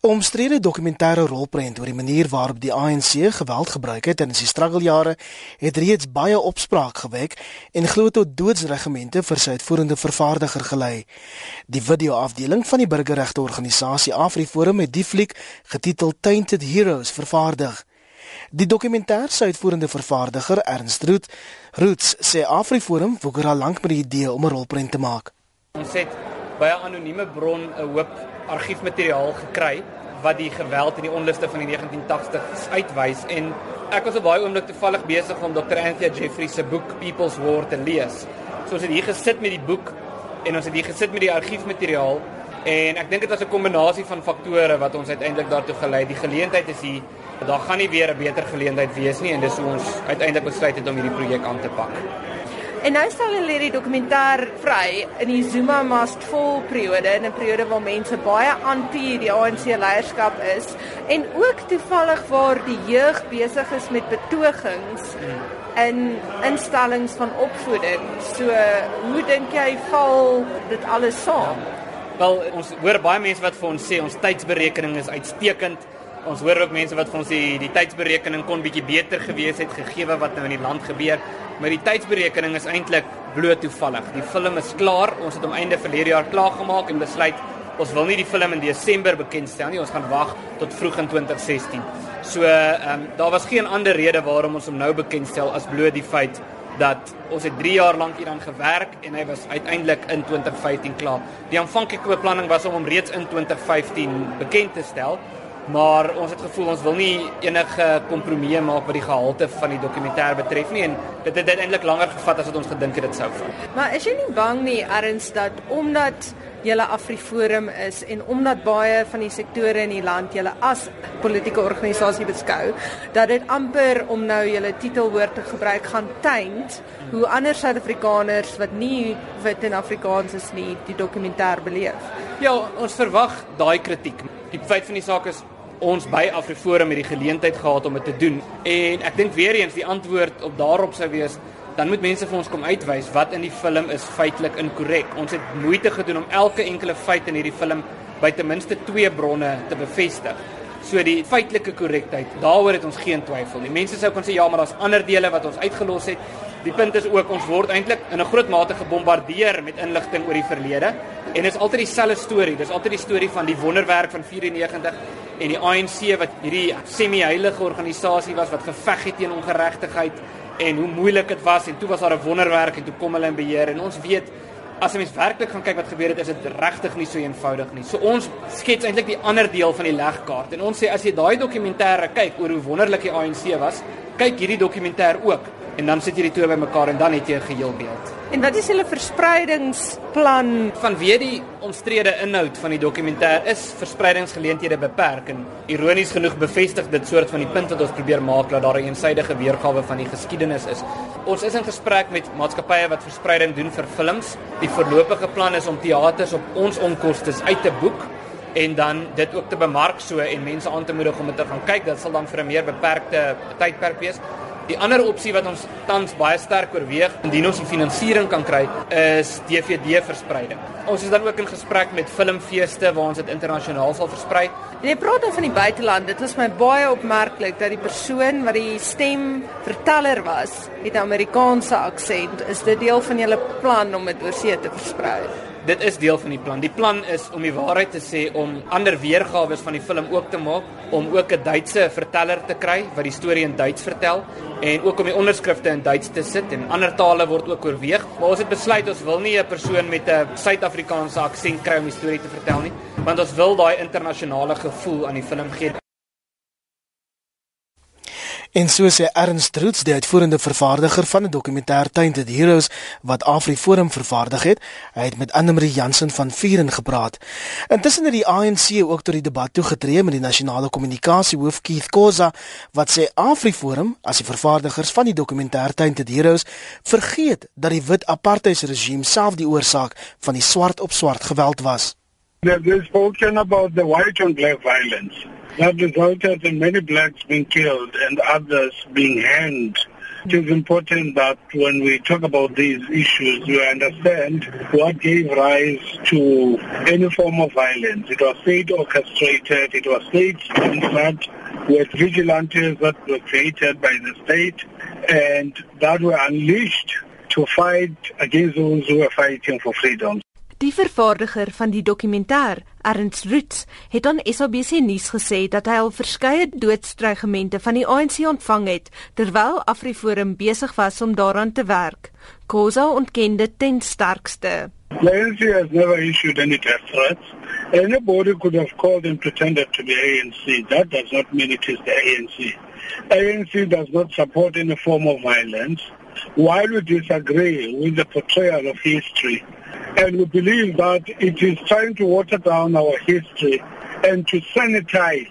Omstrede dokumentêre rolprent oor die manier waarop die ANC geweld gebruik het in sy struggeljare het reeds baie opspraak gewek en glo tot doodsregimente vir sy uitvoerende vervaardiger gelei. Die video-afdeling van die burgerregte organisasie AfriForum het die fliek getitel Tainted Heroes vervaardig. Die dokumentêr se uitvoerende vervaardiger Ernst Root, Roots sê AfriForum wou al lank met die idee om 'n rolprent te maak. Ons het by 'n anonieme bron 'n hoop argiefmateriaal gekry wat die geweld in die onluste van die 1980s uitwys en ek was op baie oomblik toevallig besig om Dr. Anthea Jeffrey se boek People's War te lees. So ons het hier gesit met die boek en ons het hier gesit met die argiefmateriaal en ek dink dit was 'n kombinasie van faktore wat ons uiteindelik daartoe gelei het. Die geleentheid is hier. Daar gaan nie weer 'n beter geleentheid wees nie en dis hoe ons uiteindelik besluit het om hierdie projek aan te pak. En nou stel hulle hierdie dokumentêr vry in die Zuma must fall periode, in 'n periode waar mense baie anti die ANC leierskap is en ook toevallig waar die jeug besig is met betogings in instellings van opvoeding. So, hoe dink jy val dit alles saam? Wel, ons hoor baie mense wat vir ons sê ons tydsberekening is uitstekend. Ons hoor ook mense wat vir ons sê die tydsberekening kon bietjie beter gewees het gegee wat nou in die land gebeur. Maar die tydsberekening is eintlik bloot toevallig. Die film is klaar. Ons het hom einde verlede jaar klaar gemaak en besluit ons wil nie die film in Desember bekendstel nie. Ons gaan wag tot vroeg in 2016. So, ehm um, daar was geen ander rede waarom ons hom nou bekendstel as bloot die feit dat ons het 3 jaar lank hieraan gewerk en hy was uiteindelik in 2015 klaar. Die aanvanklike beplanning was om hom reeds in 2015 bekend te stel maar ons het gevoel ons wil nie enige kompromieë maak wat die gehalte van die dokumentêr betref nie en dit het uiteindelik langer gevat as wat ons gedink het dit sou vat. Maar is jy nie bang nie erns dat omdat julle Afriforum is en omdat baie van die sektore in die land julle as politieke organisasie beskou dat dit amper om nou julle titelwoord te gebruik gaan tuint hoe ander Suid-Afrikaners wat nie wit en Afrikaans is nie die dokumentêr beleef. Ja, ons verwag daai kritiek. Die feit van die saak is ons by Afriforum het die geleentheid gehad om dit te doen. En ek dink weer eens die antwoord op daarop sou wees dan moet mense vir ons kom uitwys wat in die film is feitelik inkorrek. Ons het moeite gedoen om elke enkele feit in hierdie film by ten minste twee bronne te bevestig. So die feitelike korrektheid, daaroor het ons geen twyfel nie. Mense sou kon sê ja, maar daar's ander dele wat ons uitgelos het. Die punt is ook ons word eintlik in 'n groot mate gebombardeer met inligting oor die verlede. En dit is altyd dieselfde storie. Dis altyd die storie van die wonderwerk van 94 en die ANC wat hierdie semi-heilige organisasie was wat geveg het teen ongeregtigheid en hoe moeilik dit was. En toe was daar 'n wonderwerk en toe kom hulle in beheer. En ons weet as mens werklik gaan kyk wat gebeur het is dit regtig nie so eenvoudig nie. So ons skets eintlik die ander deel van die legkaart. En ons sê as jy daai dokumentêre kyk oor hoe wonderlik die ANC was, kyk hierdie dokumentêr ook en dan sit jy die twee bymekaar en dan het jy 'n geheel beeld. En wat is hulle verspreidingsplan? Vanweë die omstrede inhoud van die dokumentêr is verspreidingsgeleenthede beperk en ironies genoeg bevestig dit soort van die punt wat ons probeer maak dat daar 'n eensidedige weergawe van die geskiedenis is. Ons is in gesprek met maatskappye wat verspreiding doen vir films. Die voorlopige plan is om teaters op ons onkoste uit te boek en dan dit ook te bemark so en mense aan te moedig om dit te gaan kyk. Dit sal dan vir 'n meer beperkte tydperk wees. Die ander opsie wat ons tans baie sterk oorweeg indien ons die finansiering kan kry, is DVD verspreiding. Ons is dan ook in gesprek met filmfeeste waar ons dit internasionaal sal versprei. En jy praat dan van die buiteland. Dit is my baie opmerklik dat die persoon wat die stem verteller was, het 'n Amerikaanse aksent. Is dit deel van julle plan om dit oorsee te versprei? Dit is deel van die plan. Die plan is om die waarheid te sê om ander weergawe van die film ook te maak, om ook 'n Duitse verteller te kry wat die storie in Duits vertel en ook om die onderskrifte in Duits te sit en ander tale word ook oorweeg. Maar ons het besluit ons wil nie 'n persoon met 'n Suid-Afrikaanse aksent kry om die storie te vertel nie, want ons wil daai internasionale gevoel aan die film gee. En so sê Ernst Roots, die uitvoerende vervaardiger van 'n dokumentêr Tainted Heroes wat AfriForum vervaardig het, hy het met Annelie Jansen van Vieren gepraat. Intussen het die ANC ook tot die debat toegetree met die nasionale kommunikasiehoof Keith Koza wat sê AfriForum as die vervaardigers van die dokumentêr Tainted Heroes vergeet dat die wit apartheidsregime self die oorsaak van die swart op swart geweld was. They've spoken about the white on black violence. That resulted in many blacks being killed and others being hanged It is important that when we talk about these issues, we understand what gave rise to any form of violence. It was state orchestrated, it was state sponsored, with vigilantes that were created by the state and that were unleashed to fight against those who were fighting for freedom. Die vervaardiger van die dokumentêr, Ernst Roots, het aan SABC nuus gesê dat hy al verskeie doodstrygemente van die ANC ontvang het terwyl AfriForum besig was om daaraan te werk. Khoza ontken dit ten sterkste. The ANC has never issued any death threats. Anybody could have called and pretended to be ANC. That does not mean it is the ANC. ANC does not support any form of violence. While we disagree with the portrayal of history, and we believe that it is trying to water down our history and to sanitize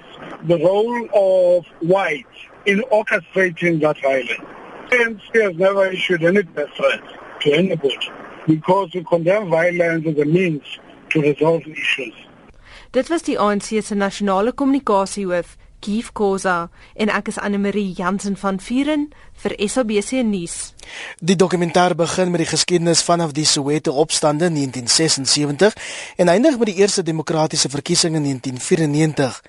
the role of whites in orchestrating that violence. ANC has never issued any death threats to anybody because we condemn violence as a means to resolve issues. Dit was die ANC se nasionale kommunikasiehoof, Kief Khoza en ek is Anne Marie Jansen van Vuren vir SABC nuus. Die dokumentêr begin met die geskiedenis vanaf die Soweto opstande 1976 en eindig met die eerste demokratiese verkiesing in 1994.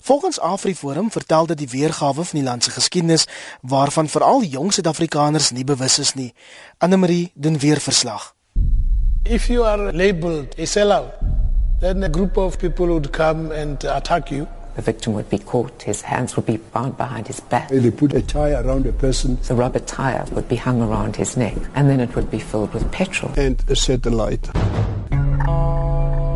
Volgens AfriForum vertel dit die weergawe van die land se geskiedenis waarvan veral jong Suid-Afrikaners nie bewus is nie. Anne Marie doen weer verslag. If you are labeled a sellout, then a group of people would come and attack you. The victim would be caught, his hands would be bound behind his back. They put a tie around a person The rubber tire would be hung around his neck, and then it would be filled with petrol. and a satellite.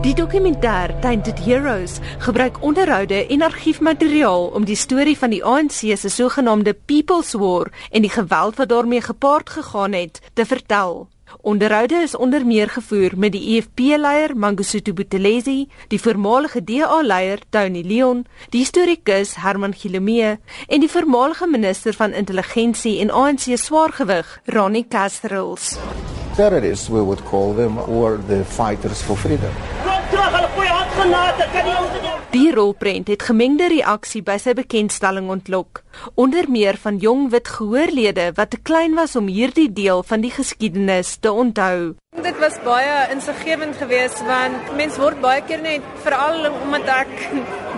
Die dokumentêr Tainted Heroes gebruik onderhoude en argiefmateriaal om die storie van die ANC se sogenaamde People's War en die geweld wat daarmee gepaard gegaan het te vertel. Onderhoude is onder meer gevoer met die EFF-leier Mangosuthu Buthelezi, die voormalige DA-leier Tony Leon, die historikus Herman Gilomee en die voormalige minister van intelligensie en ANC swaargewig Ronnie Castrels. terrorists, we would call them, or the fighters for freedom. Die rolprent het gemengde reaksie by sy bekendstelling ontlok, onder meer van jong wit gehoorlede wat te klein was om hierdie deel van die geskiedenis te onthou. Dit was baie insiggewend geweest want mens word baie keer net veral omdat ek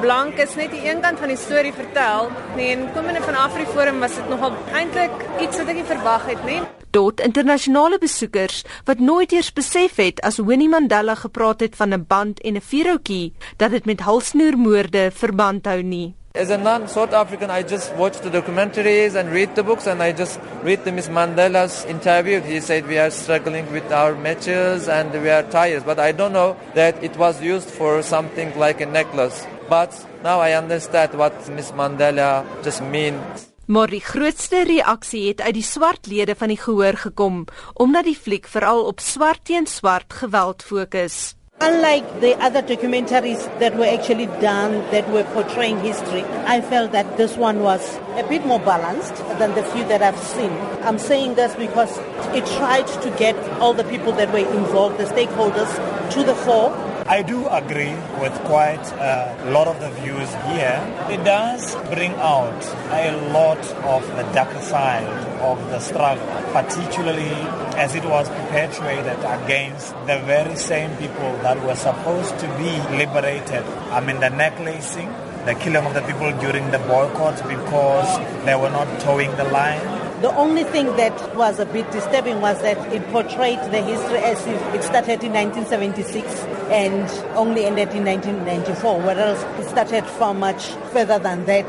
blank is net die een kant van die storie vertel. Nee, en komende van AfriForum was dit nogal eintlik iets wat ek nie verwag het nie. Tot internasionale besoekers wat nooit eers besef het as Winnie Mandela gepraat het van 'n band en 'n vuurhoutjie dat dit met halsnoermoorde verband hou nie. As a non-South African, I just watch the documentaries and read the books, and I just read the Miss Mandela's interview. He said we are struggling with our matches and we are tired, but I don't know that it was used for something like a necklace. But now I understand what Miss Mandela just means. Maar die grootste reaksie het uit die swart lede van die gehoor gekom omdat die fliek veral op swart teen swart geweld fokus. Unlike the other documentaries that were actually done that were portraying history, I felt that this one was a bit more balanced than the few that I've seen. I'm saying this because it tried to get all the people that were involved, the stakeholders, to the fore I do agree with quite a lot of the views here. It does bring out a lot of the darker side of the struggle, particularly as it was perpetuated against the very same people that were supposed to be liberated. I mean, the necklacing, the killing of the people during the boycott because they were not towing the line. The only thing that was a bit disturbing was that it portrayed the history as if it started in 1976 and only ended in 1994, whereas it started far much further than that.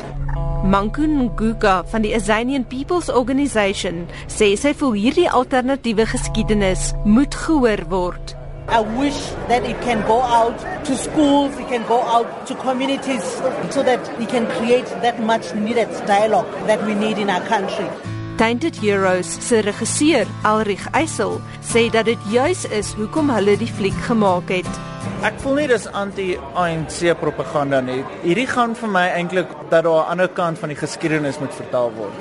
Manku Nguka van die Azanian People's Organisation sê sy voel hierdie alternatiewe geskiedenis moet gehoor word. I wish that it can go out to schools, it can go out to communities so that we can create that much needed dialogue that we need in our country. Tainted Heroes se regisseur, Alrich Eisel, sê dat dit juis is hoekom hulle die fliek gemaak het. Ek voel nie dis anti-ANC propaganda nie. Hierdie gaan vir my eintlik dat daar 'n ander kant van die geskiedenis moet vertel word.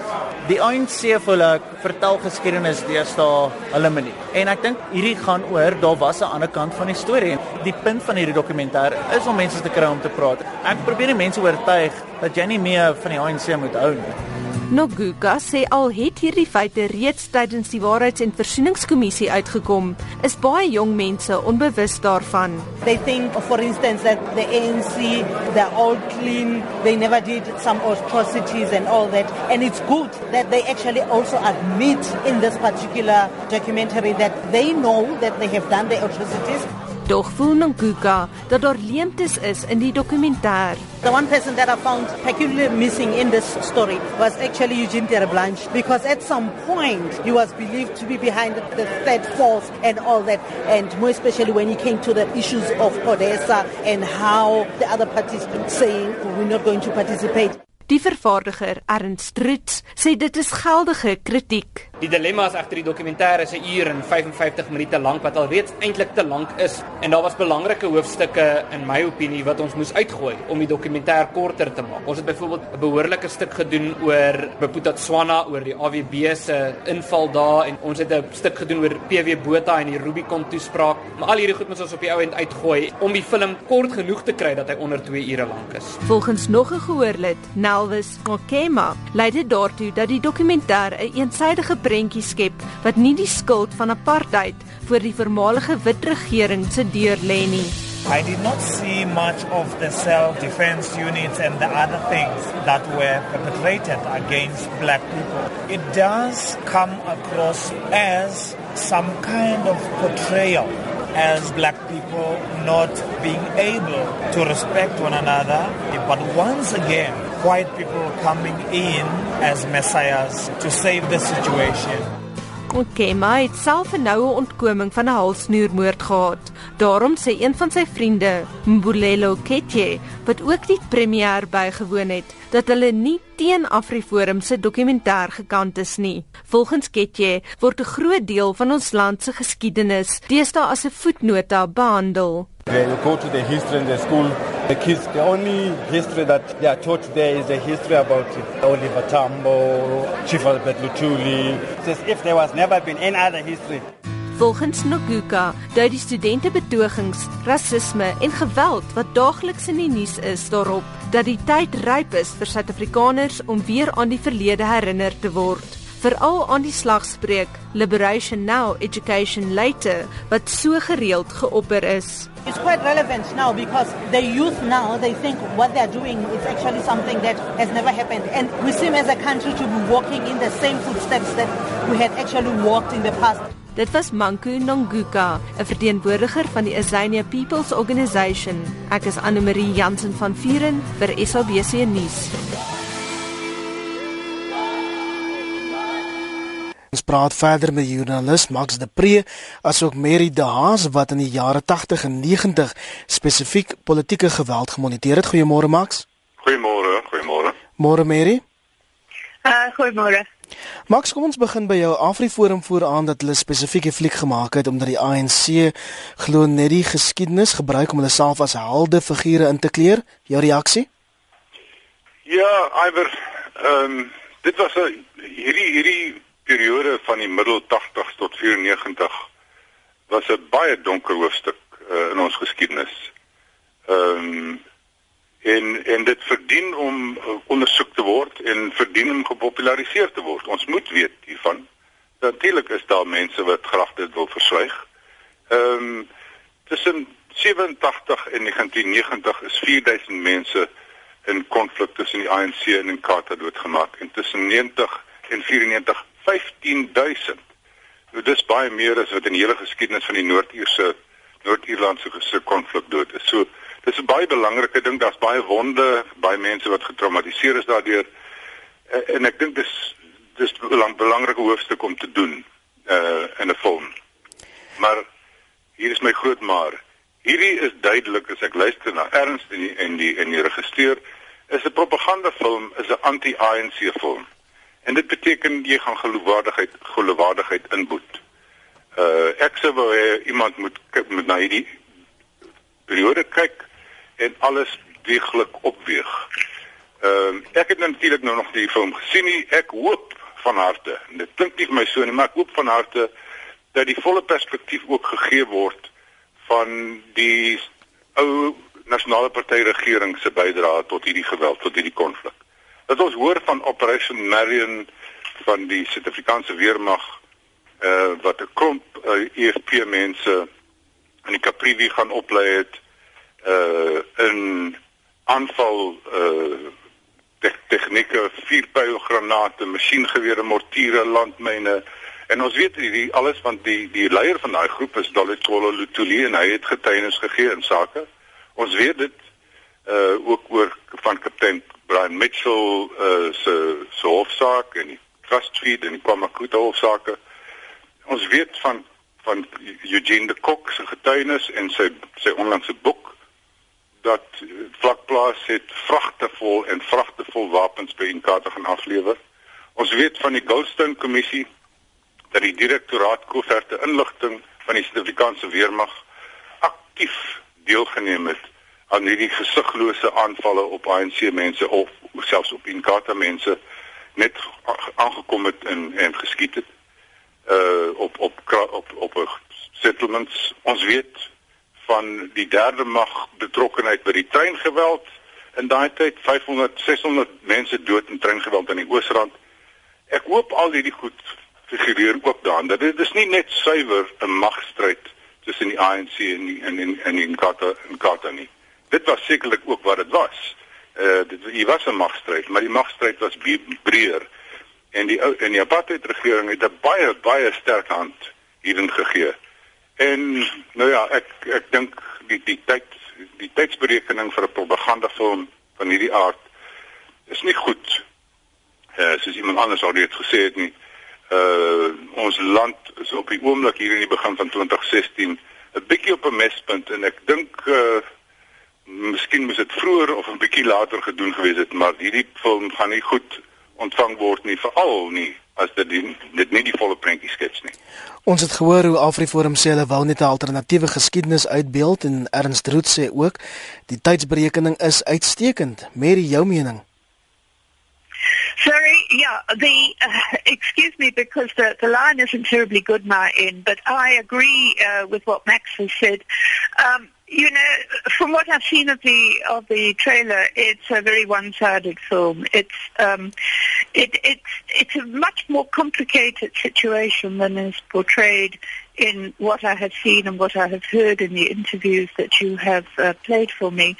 Die ANC voel ek vertel geskiedenis deesdae hulle manier. En ek dink hierdie gaan oor daar was 'n ander kant van die storie. Die punt van hierdie dokumentêr is om mense te kry om te praat. Ek probeer die mense oortuig dat jy nie meer van die ANC moet hou nie. Noguka sê al het hierdie feite reeds tydens die Waarheids- en Versoeningskommissie uitgekom, is baie jong mense onbewus daarvan. They think, for instance, that the ANC, they're all clean, they never did some atrocities and all that. And it's good that they actually also admit in this particular documentary that they know that they have done the atrocities. Dog voel Nkuka dat daar leemtes is in die dokumentêr. The one person that I found peculiarly missing in this story was actually Eugene Terblanche because at some point he was believed to be behind the third force and all that and more especially when he came to the issues of Odessa and how the other been saying we're not going to participate. Die vervaardiger Ernst Roots sê dit is geldige kritiek. Die dilemma is egter die dokumentêr is 'n uur en 55 minute lank wat alreeds eintlik te lank is en daar was belangrike hoofstukke in my opinie wat ons moes uitgooi om die dokumentêr korter te maak. Ons het byvoorbeeld 'n behoorlike stuk gedoen oor Beputa Tswana oor die AWB se inval daar en ons het 'n stuk gedoen oor PW Botha en die Rubicon toespraak. Maar al hierdie goed moet ons op die ou end uitgooi om die film kort genoeg te kry dat hy onder 2 ure lank is. Volgens nog 'n gehoorlid, Nelvis Mokema, lei dit daartoe dat die dokumentêr 'n eensidedige prentjie skep wat nie die skuld van apartheid vir die voormalige wit regering se deur lê nie. I did not see much of the self-defense units and the other things that were perpetrated against black people. It does come across as some kind of portrayal as black people not being able to respect one another, but once again, white people coming in as messiahs to save the situation. Okay, maar het self 'n noue ontkoming van 'n halsnoermoord gehad. Daarom sê een van sy vriende, Mbulelo Ketje, wat ook die premier bygewoon het, dat hulle nie teen Afriforum se dokumentêr gekant is nie. Volgens Ketje word 'n groot deel van ons land se geskiedenis deesdae as 'n voetnota behandel. They go to the history in the school. The kids, the only history that they are taught there is the history about Oliver Tambo, Chief Albert Lutuli. It's as if there was never been any other history. Volgens Noguka dui die studente betogings, rasisme en geweld wat daagliks in die nuus is daarop dat die tyd ryp is vir Suid-Afrikaners om weer aan die verlede herinner te word veral aan die slagspreuk Liberation Now Education Later wat so gereeld geopper is. It's quite relevant now because the youth now they think what they're doing is actually something that has never happened and we seem as a country to be walking in the same footsteps that we had actually walked in the past. Dit was Manku Nonguka, 'n verteenwoordiger van die Azania People's Organisation. Ek is Anne Marie Jansen van Vieren vir SABC nuus. Ons praat verder met joernalis Max de Pre asook Mary De Haas wat in die jare 80 en 90 spesifiek politieke geweld gemoniteer het. Goeiemôre Max. Goeiemôre, goeiemôre. Môre Mary. Uh goeiemôre. Max, kom ons begin by jou Afriforum vooraan dat hulle spesifieke fliek gemaak het omdat die ANC glo net die geskiedenis gebruik om hulle self as helde figure in te kleer. Jou reaksie? Ja, Iwer, ehm um, dit was 'n hierdie hierdie periode van die middel 80s tot 94 was 'n baie donker hoofstuk uh, in ons geskiedenis. Ehm um, en en dit verdien om uh, ondersoek te word en verdien om gepopulariseer te word. Ons moet weet hiervan. Natuurlik is daar mense wat graag dit wil verswyg. Ehm um, tussen 87 en 1990 is 4000 mense in konflik tussen die ANC en Inkatha doodgemaak en tussen 90 en 94 15000. Nou dis baie meer as wat in die hele geskiedenis van die Noord-Ierse Noord-Ierlandse se konflik dood is. So dis 'n baie belangrike ding. Daar's baie wonde, baie mense wat getraumatiseer is daardeur. En ek dink dis dis 'n belang, belangrike hoofstuk om te doen uh in 'n film. Maar hier is my groot maar. Hierdie is duidelik as ek luister na Ernst en die en die en die regisseur is 'n propagandafilm, is 'n anti-ANC film. En dit beteken jy gaan geloofwaardigheid geloofwaardigheid inboet. Uh ek sou wou hê iemand moet moet na hierdie periode kyk en alles deeglik opweeg. Ehm uh, ek het natuurlik nou nog die film gesien nie. Ek hoop van harte. Dit klink nie vir my so nie, maar ek hoop van harte dat die volle perspektief ook gegee word van die ou nasionale party regering se bydrae tot hierdie geweld, tot hierdie konflik. Dat ons hoor van Operation Marion van die Suid-Afrikaanse weermag uh wat 'n klomp uh, EFF mense in die Kaprivi gaan oplei het uh in aanval uh te tegnieke, vuurpylgranate, masjiengewere, mortiere, landmyne en ons weet hierdie alles want die die leier van daai groep is Dolitolo Lutuli en hy het getuienis gegee in sake. Ons weet dit uh ook oor van kaptein Brian Mitchell uh se se hofsaak en die trust feed en die Kwamakuta hofsaake. Ons weet van van Eugene de Kok se getuienis en sy sy onlangse boek dat vlakplaas het vragte vol en vragte vol wapens by Inkatha gaan aflewer. Ons weet van die Goldstone kommissie dat die direktoraat koeverte inligting van die Suid-Afrikaanse weermag aktief deelgeneem het aan hierdie gesiglose aanvalle op ANC mense of selfs op Inkatha mense net aangekom het en en geskiet het uh op op op op, op settlements. Ons weet van die derde mag betrokkenheid by die treingeweld. In daai tyd 500 600 mense dood in treingeweld aan die Oosrand. Ek hoop al hierdie goed figureer ook daar. Dat dit is nie net suiwer 'n magstryd tussen die ANC en die, en en en in Kata en Kata nie dit was sekerlik ook wat dit was uh dit hier was 'n magstryd maar die magstryd was breër en die ou en die apartheid regering het 'n baie baie sterk hand hierin gegee. En nou ja, ek ek dink die die tyd die tydsberekening vir 'n propagandafilm van hierdie aard is nie goed. Uh, soos iemand anders al dit gesê het nie. Uh ons land is op die oomblik hier in die begin van 2016 'n bietjie op 'n mespunt en ek dink uh miskien moes dit vroeër of 'n bietjie later gedoen gewees het, maar hierdie film gaan nie goed ontvang word nie veral nie as dit die, dit nie die volle prentjie skets nie. Ons het gehoor hoe AfriForum sê hulle wil net 'n alternatiewe geskiedenis uitbeeld en Ernst Root sê ook die tydsberekening is uitstekend. Mary, jou mening? Sorry, yeah, the uh, excuse me because the the line isn't terribly good my end, but I agree uh, with what Max has said. Um, you know, from what I've seen of the of the trailer, it's a very one-sided film. It's um, it, it's it's a much more complicated situation than is portrayed in what I have seen and what I have heard in the interviews that you have uh, played for me.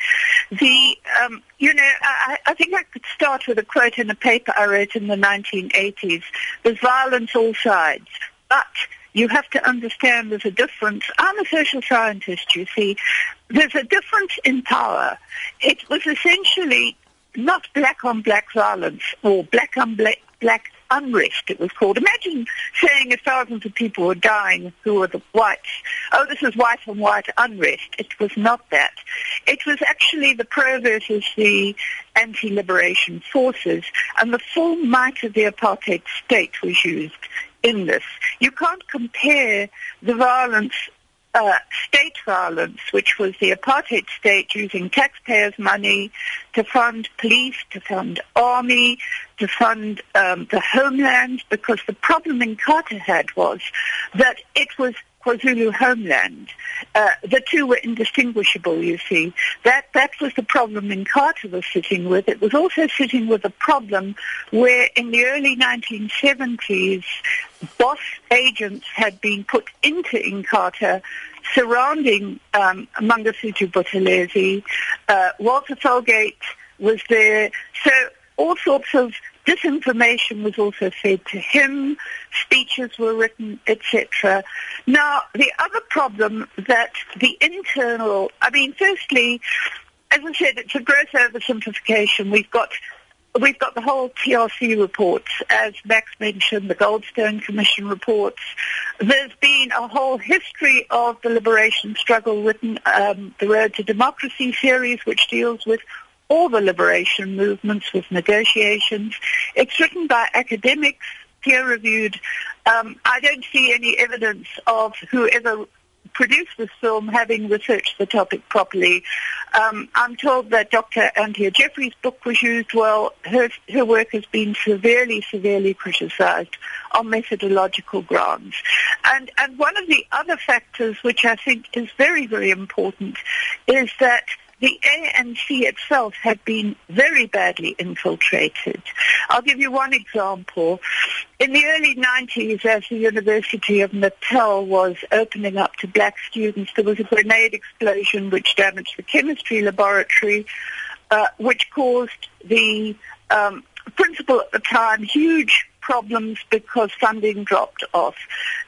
The um, you know, I, I think I could start with a quote in a paper I wrote in the 1980s. There's violence all sides, but you have to understand there's a difference. I'm a social scientist, you see. There's a difference in power. It was essentially not black on black violence or black on black, black unrest, it was called. Imagine saying if thousands of people were dying who were the whites. Oh, this is white on white unrest. It was not that. It was actually the pro versus the anti-liberation forces, and the full might of the apartheid state was used in this. You can't compare the violence, uh, state violence, which was the apartheid state using taxpayers' money to fund police, to fund army, to fund um, the homeland, because the problem in Carter had was that it was KwaZulu homeland. Uh, the two were indistinguishable, you see. That, that was the problem Inkatha was sitting with. It was also sitting with a problem where in the early 1970s, boss agents had been put into Inkatha surrounding um, Mangasutu Buthelezi. Uh, Walter Felgate was there. So all sorts of disinformation was also fed to him, speeches were written, etc. Now, the other problem that the internal, I mean, firstly, as I said, it's a gross oversimplification. We've got We've got the whole TRC reports, as Max mentioned, the Goldstone Commission reports. There's been a whole history of the liberation struggle written, um, the Road to Democracy series, which deals with all the liberation movements with negotiations. It's written by academics, peer-reviewed. Um, I don't see any evidence of whoever produced this film having researched the topic properly. Um, I'm told that Dr. Anthea Jeffrey's book was used well. Her, her work has been severely, severely criticized on methodological grounds. And, and one of the other factors which I think is very, very important is that the ANC itself had been very badly infiltrated. I'll give you one example. In the early 90s, as the University of Natal was opening up to black students, there was a grenade explosion which damaged the chemistry laboratory, uh, which caused the um, principal at the time huge problems because funding dropped off.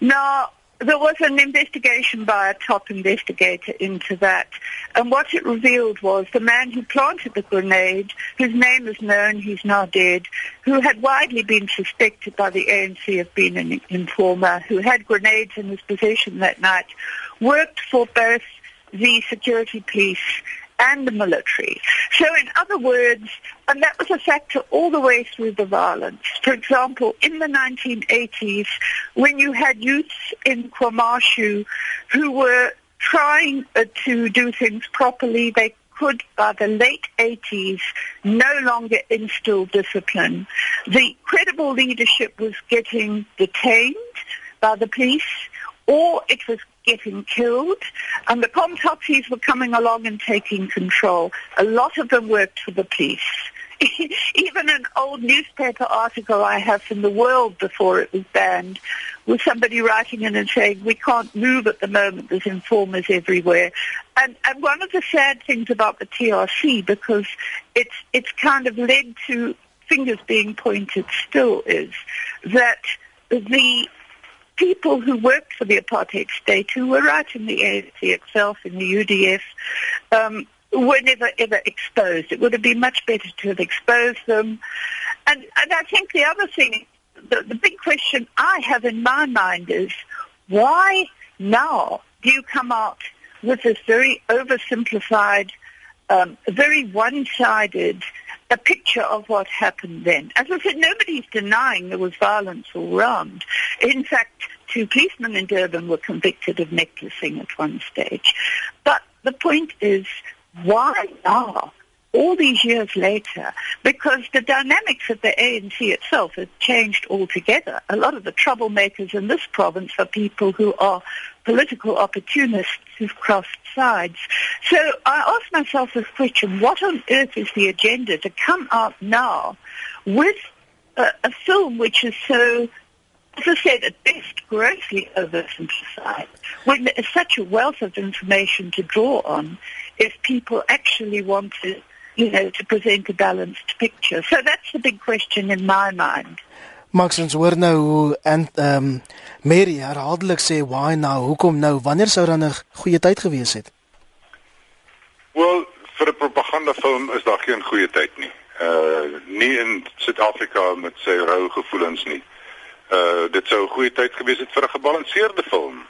Now, there was an investigation by a top investigator into that. And what it revealed was the man who planted the grenade, whose name is known, he's now dead, who had widely been suspected by the ANC of being an informer, who had grenades in his possession that night, worked for both the security police and the military. So in other words, and that was a factor all the way through the violence. For example, in the 1980s, when you had youths in Kwamashu who were trying uh, to do things properly, they could, by the late 80s, no longer instill discipline. The credible leadership was getting detained by the police or it was getting killed, and the Komtopsies were coming along and taking control. A lot of them worked for the police. Even an old newspaper article I have from the world before it was banned was somebody writing in and saying, we can't move at the moment, there's informers everywhere. And, and one of the sad things about the TRC, because it's, it's kind of led to fingers being pointed still, is that the people who worked for the apartheid state, who were right in the ANC itself, in the UDF, um, were never ever exposed. It would have been much better to have exposed them. And, and I think the other thing, the, the big question I have in my mind is, why now do you come out with this very oversimplified, um, very one-sided a picture of what happened then. As I said, nobody's denying there was violence all around. In fact, two policemen in Durban were convicted of necklacing at one stage. But the point is, why now? all these years later because the dynamics of the ANC itself have changed altogether. A lot of the troublemakers in this province are people who are political opportunists who've crossed sides. So I ask myself this question, what on earth is the agenda to come out now with a, a film which is so as I said, at best grossly oversimplified, when there is such a wealth of information to draw on, if people actually want to you know, to present a balanced picture. So that's the big question in my mind. Max ons hoor nou hoe en ehm um, Mary herhaaldelik sê why nou hoekom nou wanneer sou dan 'n goeie tyd gewees het? Wel vir 'n propagandafilm is daar geen goeie tyd nie. Uh nie in Suid-Afrika met sy rou gevoelens nie. Uh dit sou 'n goeie tyd gewees het vir 'n gebalanseerde film.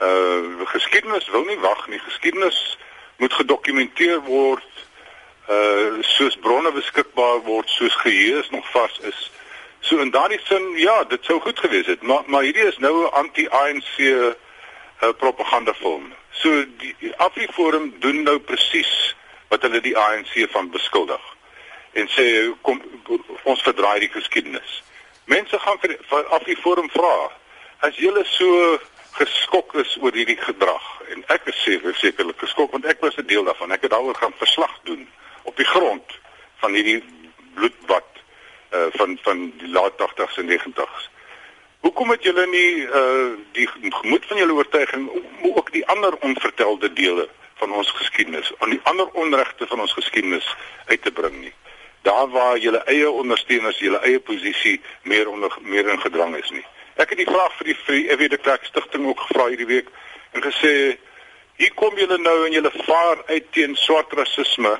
Uh geskiedenis wil nie wag nie. Geskiedenis moet gedokumenteer word uh soos bronne beskikbaar word soos geheue nog vas is. So in daardie sin ja, dit sou goed gewees het, maar maar hierdie is nou 'n anti-ANC uh, propagandafilm. So die Afriforum doen nou presies wat hulle die ANC van beskuldig en sê kom ons verdraai die geskiedenis. Mense gaan vir, vir Afriforum vra as julle so geskok is oor hierdie gedrag en ek is seker sekerlik geskok want ek was 'n deel daarvan. Ek het daaroor gaan verslag doen op die grond van hierdie bloedbad uh van van die laat 80s en 90s. Hoekom het julle nie uh die gemoed van julle oortuiging ook die ander onvertelde dele van ons geskiedenis, aan die ander onregte van ons geskiedenis uit te bring nie? Daar waar julle eie ondersteuners, julle eie posisie meer onder meer in gedrang is nie. Ek het die vraag vir die vir die EW de Klerk stigting ook gevra hierdie week en gesê hier kom julle nou en julle vaar uit teen swart rasisme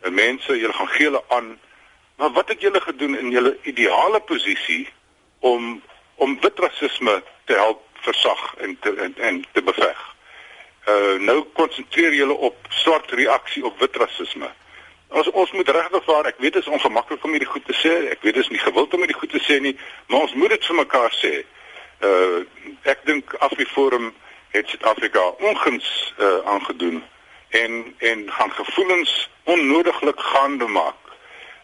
en mense, julle gaan gee hulle aan. Maar wat het julle gedoen in julle ideale posisie om om wit rasisme te help versag en te en, en te beveg? Uh nou konsentreer julle op swart reaksie op wit rasisme. Ons ons moet regtig waar, ek weet dit is ongemaklik om hierdie goed te sê. Ek weet dit is nie gewild om hierdie goed te sê nie, maar ons moet dit vir mekaar sê. Uh ek dink Afriforum het Suid-Afrika onguns uh aangedoen en en gaan gevoelens onnodiglik gaande maak.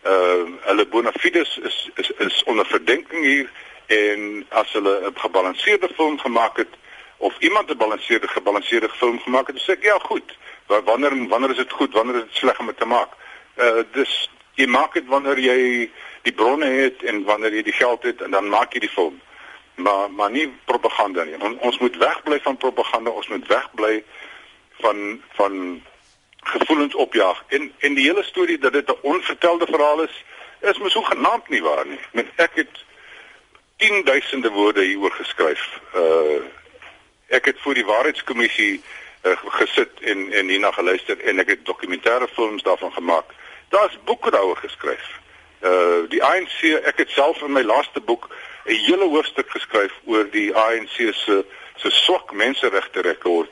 Uh hulle bona fides is is is onder verdenking hier en as hulle 'n gebalanseerde film gemaak het of iemand 'n gebalanseerde gebalanseerde film gemaak het, sê ek ja, goed. wanneer wanneer is dit goed, wanneer is dit sleg om dit te maak? Uh dis jy maak dit wanneer jy die bronne het en wanneer jy die geld het en dan maak jy die film. Maar maar nie propaganda nie. On, ons moet wegbly van propaganda, ons moet wegbly van van gevoelens opjaag. En en die hele storie dat dit 'n onvertelde verhaal is, is mos hoegenaamd nie waar nie. Met ek het 10000de woorde hieroor geskryf. Uh ek het voor die waarheidskommissie uh, gesit en en hierna geluister en ek het dokumentêre films daarvan gemaak. Daar's boeke daaroor geskryf. Uh die ANC, ek het self in my laaste boek 'n hele hoofstuk geskryf oor die ANC se se swak menseregte rekord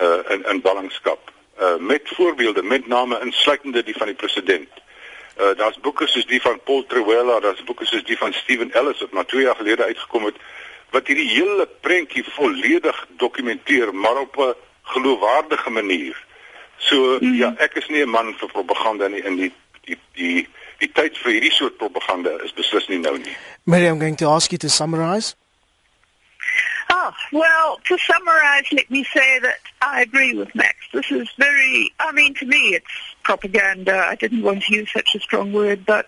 uh in in ballingskap. Met voorbeelde met name insluitende die van die president. Uh daar's boeke soos die van Paul Trewella, daar's boeke soos die van Steven Ellis wat maar 2 jaar gelede uitgekom het wat hierdie hele prentjie volledig dokumenteer maar op 'n geloofwaardige manier. So mm. ja, ek is nie 'n man vir propaganda nie in die die die die tyd vir hierdie soort propaganda is beslis nie nou nie. Mary, I'm going to ask you to summarize. Oh, well, to summarize, let me say that I agree with Max. This is very, I mean, to me, it's propaganda. I didn't want to use such a strong word, but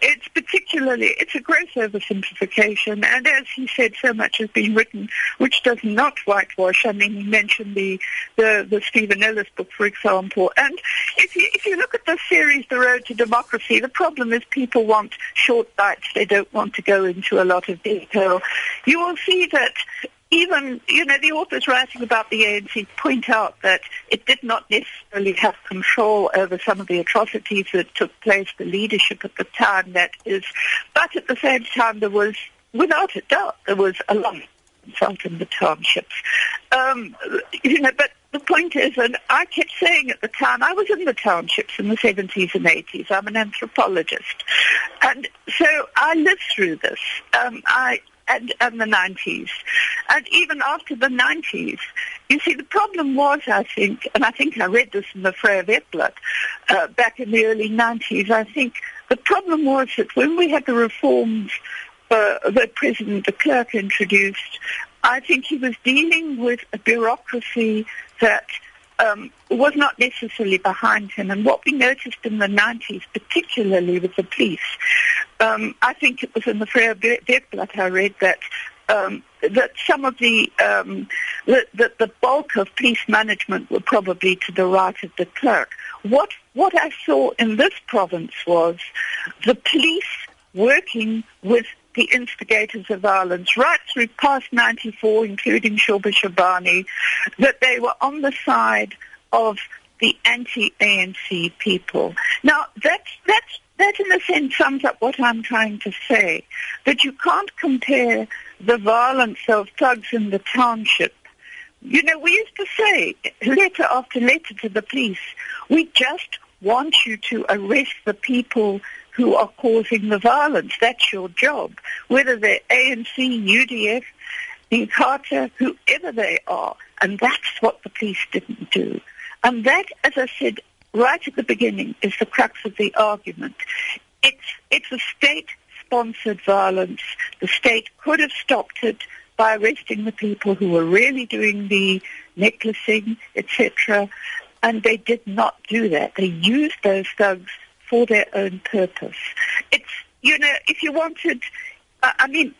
it's particularly, it's a gross oversimplification. And as he said, so much has been written which does not whitewash. I mean, he mentioned the, the, the Stephen Ellis book, for example. And if you, if you look at the series, The Road to Democracy, the problem is people want short bites. They don't want to go into a lot of detail. You will see that even, you know, the authors writing about the ANC point out that it did not necessarily have control over some of the atrocities that took place, the leadership at the time, that is. But at the same time, there was, without a doubt, there was a lot of in the townships. Um, you know, but the point is, and I kept saying at the time, I was in the townships in the 70s and 80s. I'm an anthropologist. And so I lived through this. Um, I, and, and the 90s. And even after the 90s, you see, the problem was, I think, and I think I read this in the Freya Wetblatt uh, back in the early 90s, I think the problem was that when we had the reforms uh, that President de Klerk introduced, I think he was dealing with a bureaucracy that um, was not necessarily behind him. And what we noticed in the 90s, particularly with the police, um, I think it was in the Freya Weekblad I read that um, that some of the, um, the, the bulk of police management were probably to the right of the clerk. What what I saw in this province was the police working with the instigators of violence right through past 94, including Shoba Shabani, that they were on the side of the anti-ANC people. Now, that's, that's, that in a sense sums up what I'm trying to say, that you can't compare the violence of thugs in the township you know, we used to say letter after letter to the police, we just want you to arrest the people who are causing the violence. That's your job. Whether they're ANC, UDF, Inkatha, whoever they are. And that's what the police didn't do. And that, as I said right at the beginning, is the crux of the argument. It's, it's a state-sponsored violence. The state could have stopped it by arresting the people who were really doing the necklacing, etc. And they did not do that. They used those thugs for their own purpose. It's, you know, if you wanted, uh, I mean,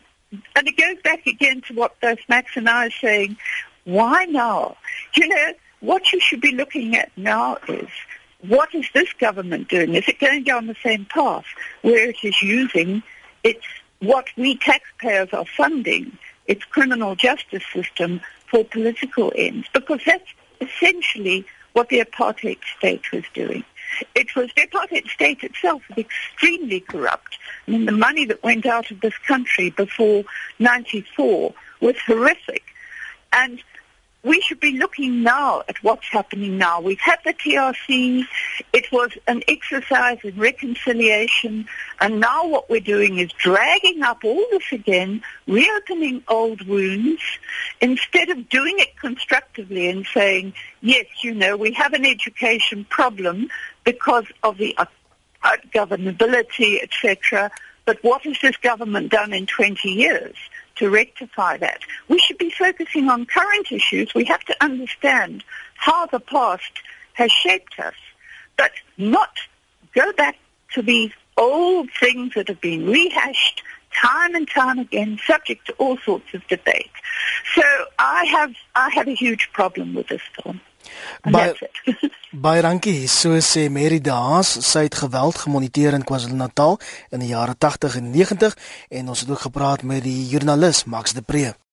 and it goes back again to what both Max and I are saying, why now? You know, what you should be looking at now is what is this government doing? Is it going down the same path where it is using its what we taxpayers are funding, its criminal justice system for political ends? Because that's essentially what the apartheid state was doing. It was the apartheid state itself was extremely corrupt. I mean, the money that went out of this country before 94 was horrific. And we should be looking now at what's happening now. We've had the TRC. It was an exercise in reconciliation. And now what we're doing is dragging up all this again, reopening old wounds, instead of doing it constructively and saying, yes, you know, we have an education problem because of the uh, uh, governability, etc. But what has this government done in 20 years? to rectify that. We should be focusing on current issues. We have to understand how the past has shaped us, but not go back to these old things that have been rehashed time and time again, subject to all sorts of debate. So I have I have a huge problem with this film. By by Rankie, so sê Mary Daas, sy het geweld gemoniteer in KwaZulu-Natal in die jare 80 en 90 en ons het ook gepraat met die joernalis Max de Pre.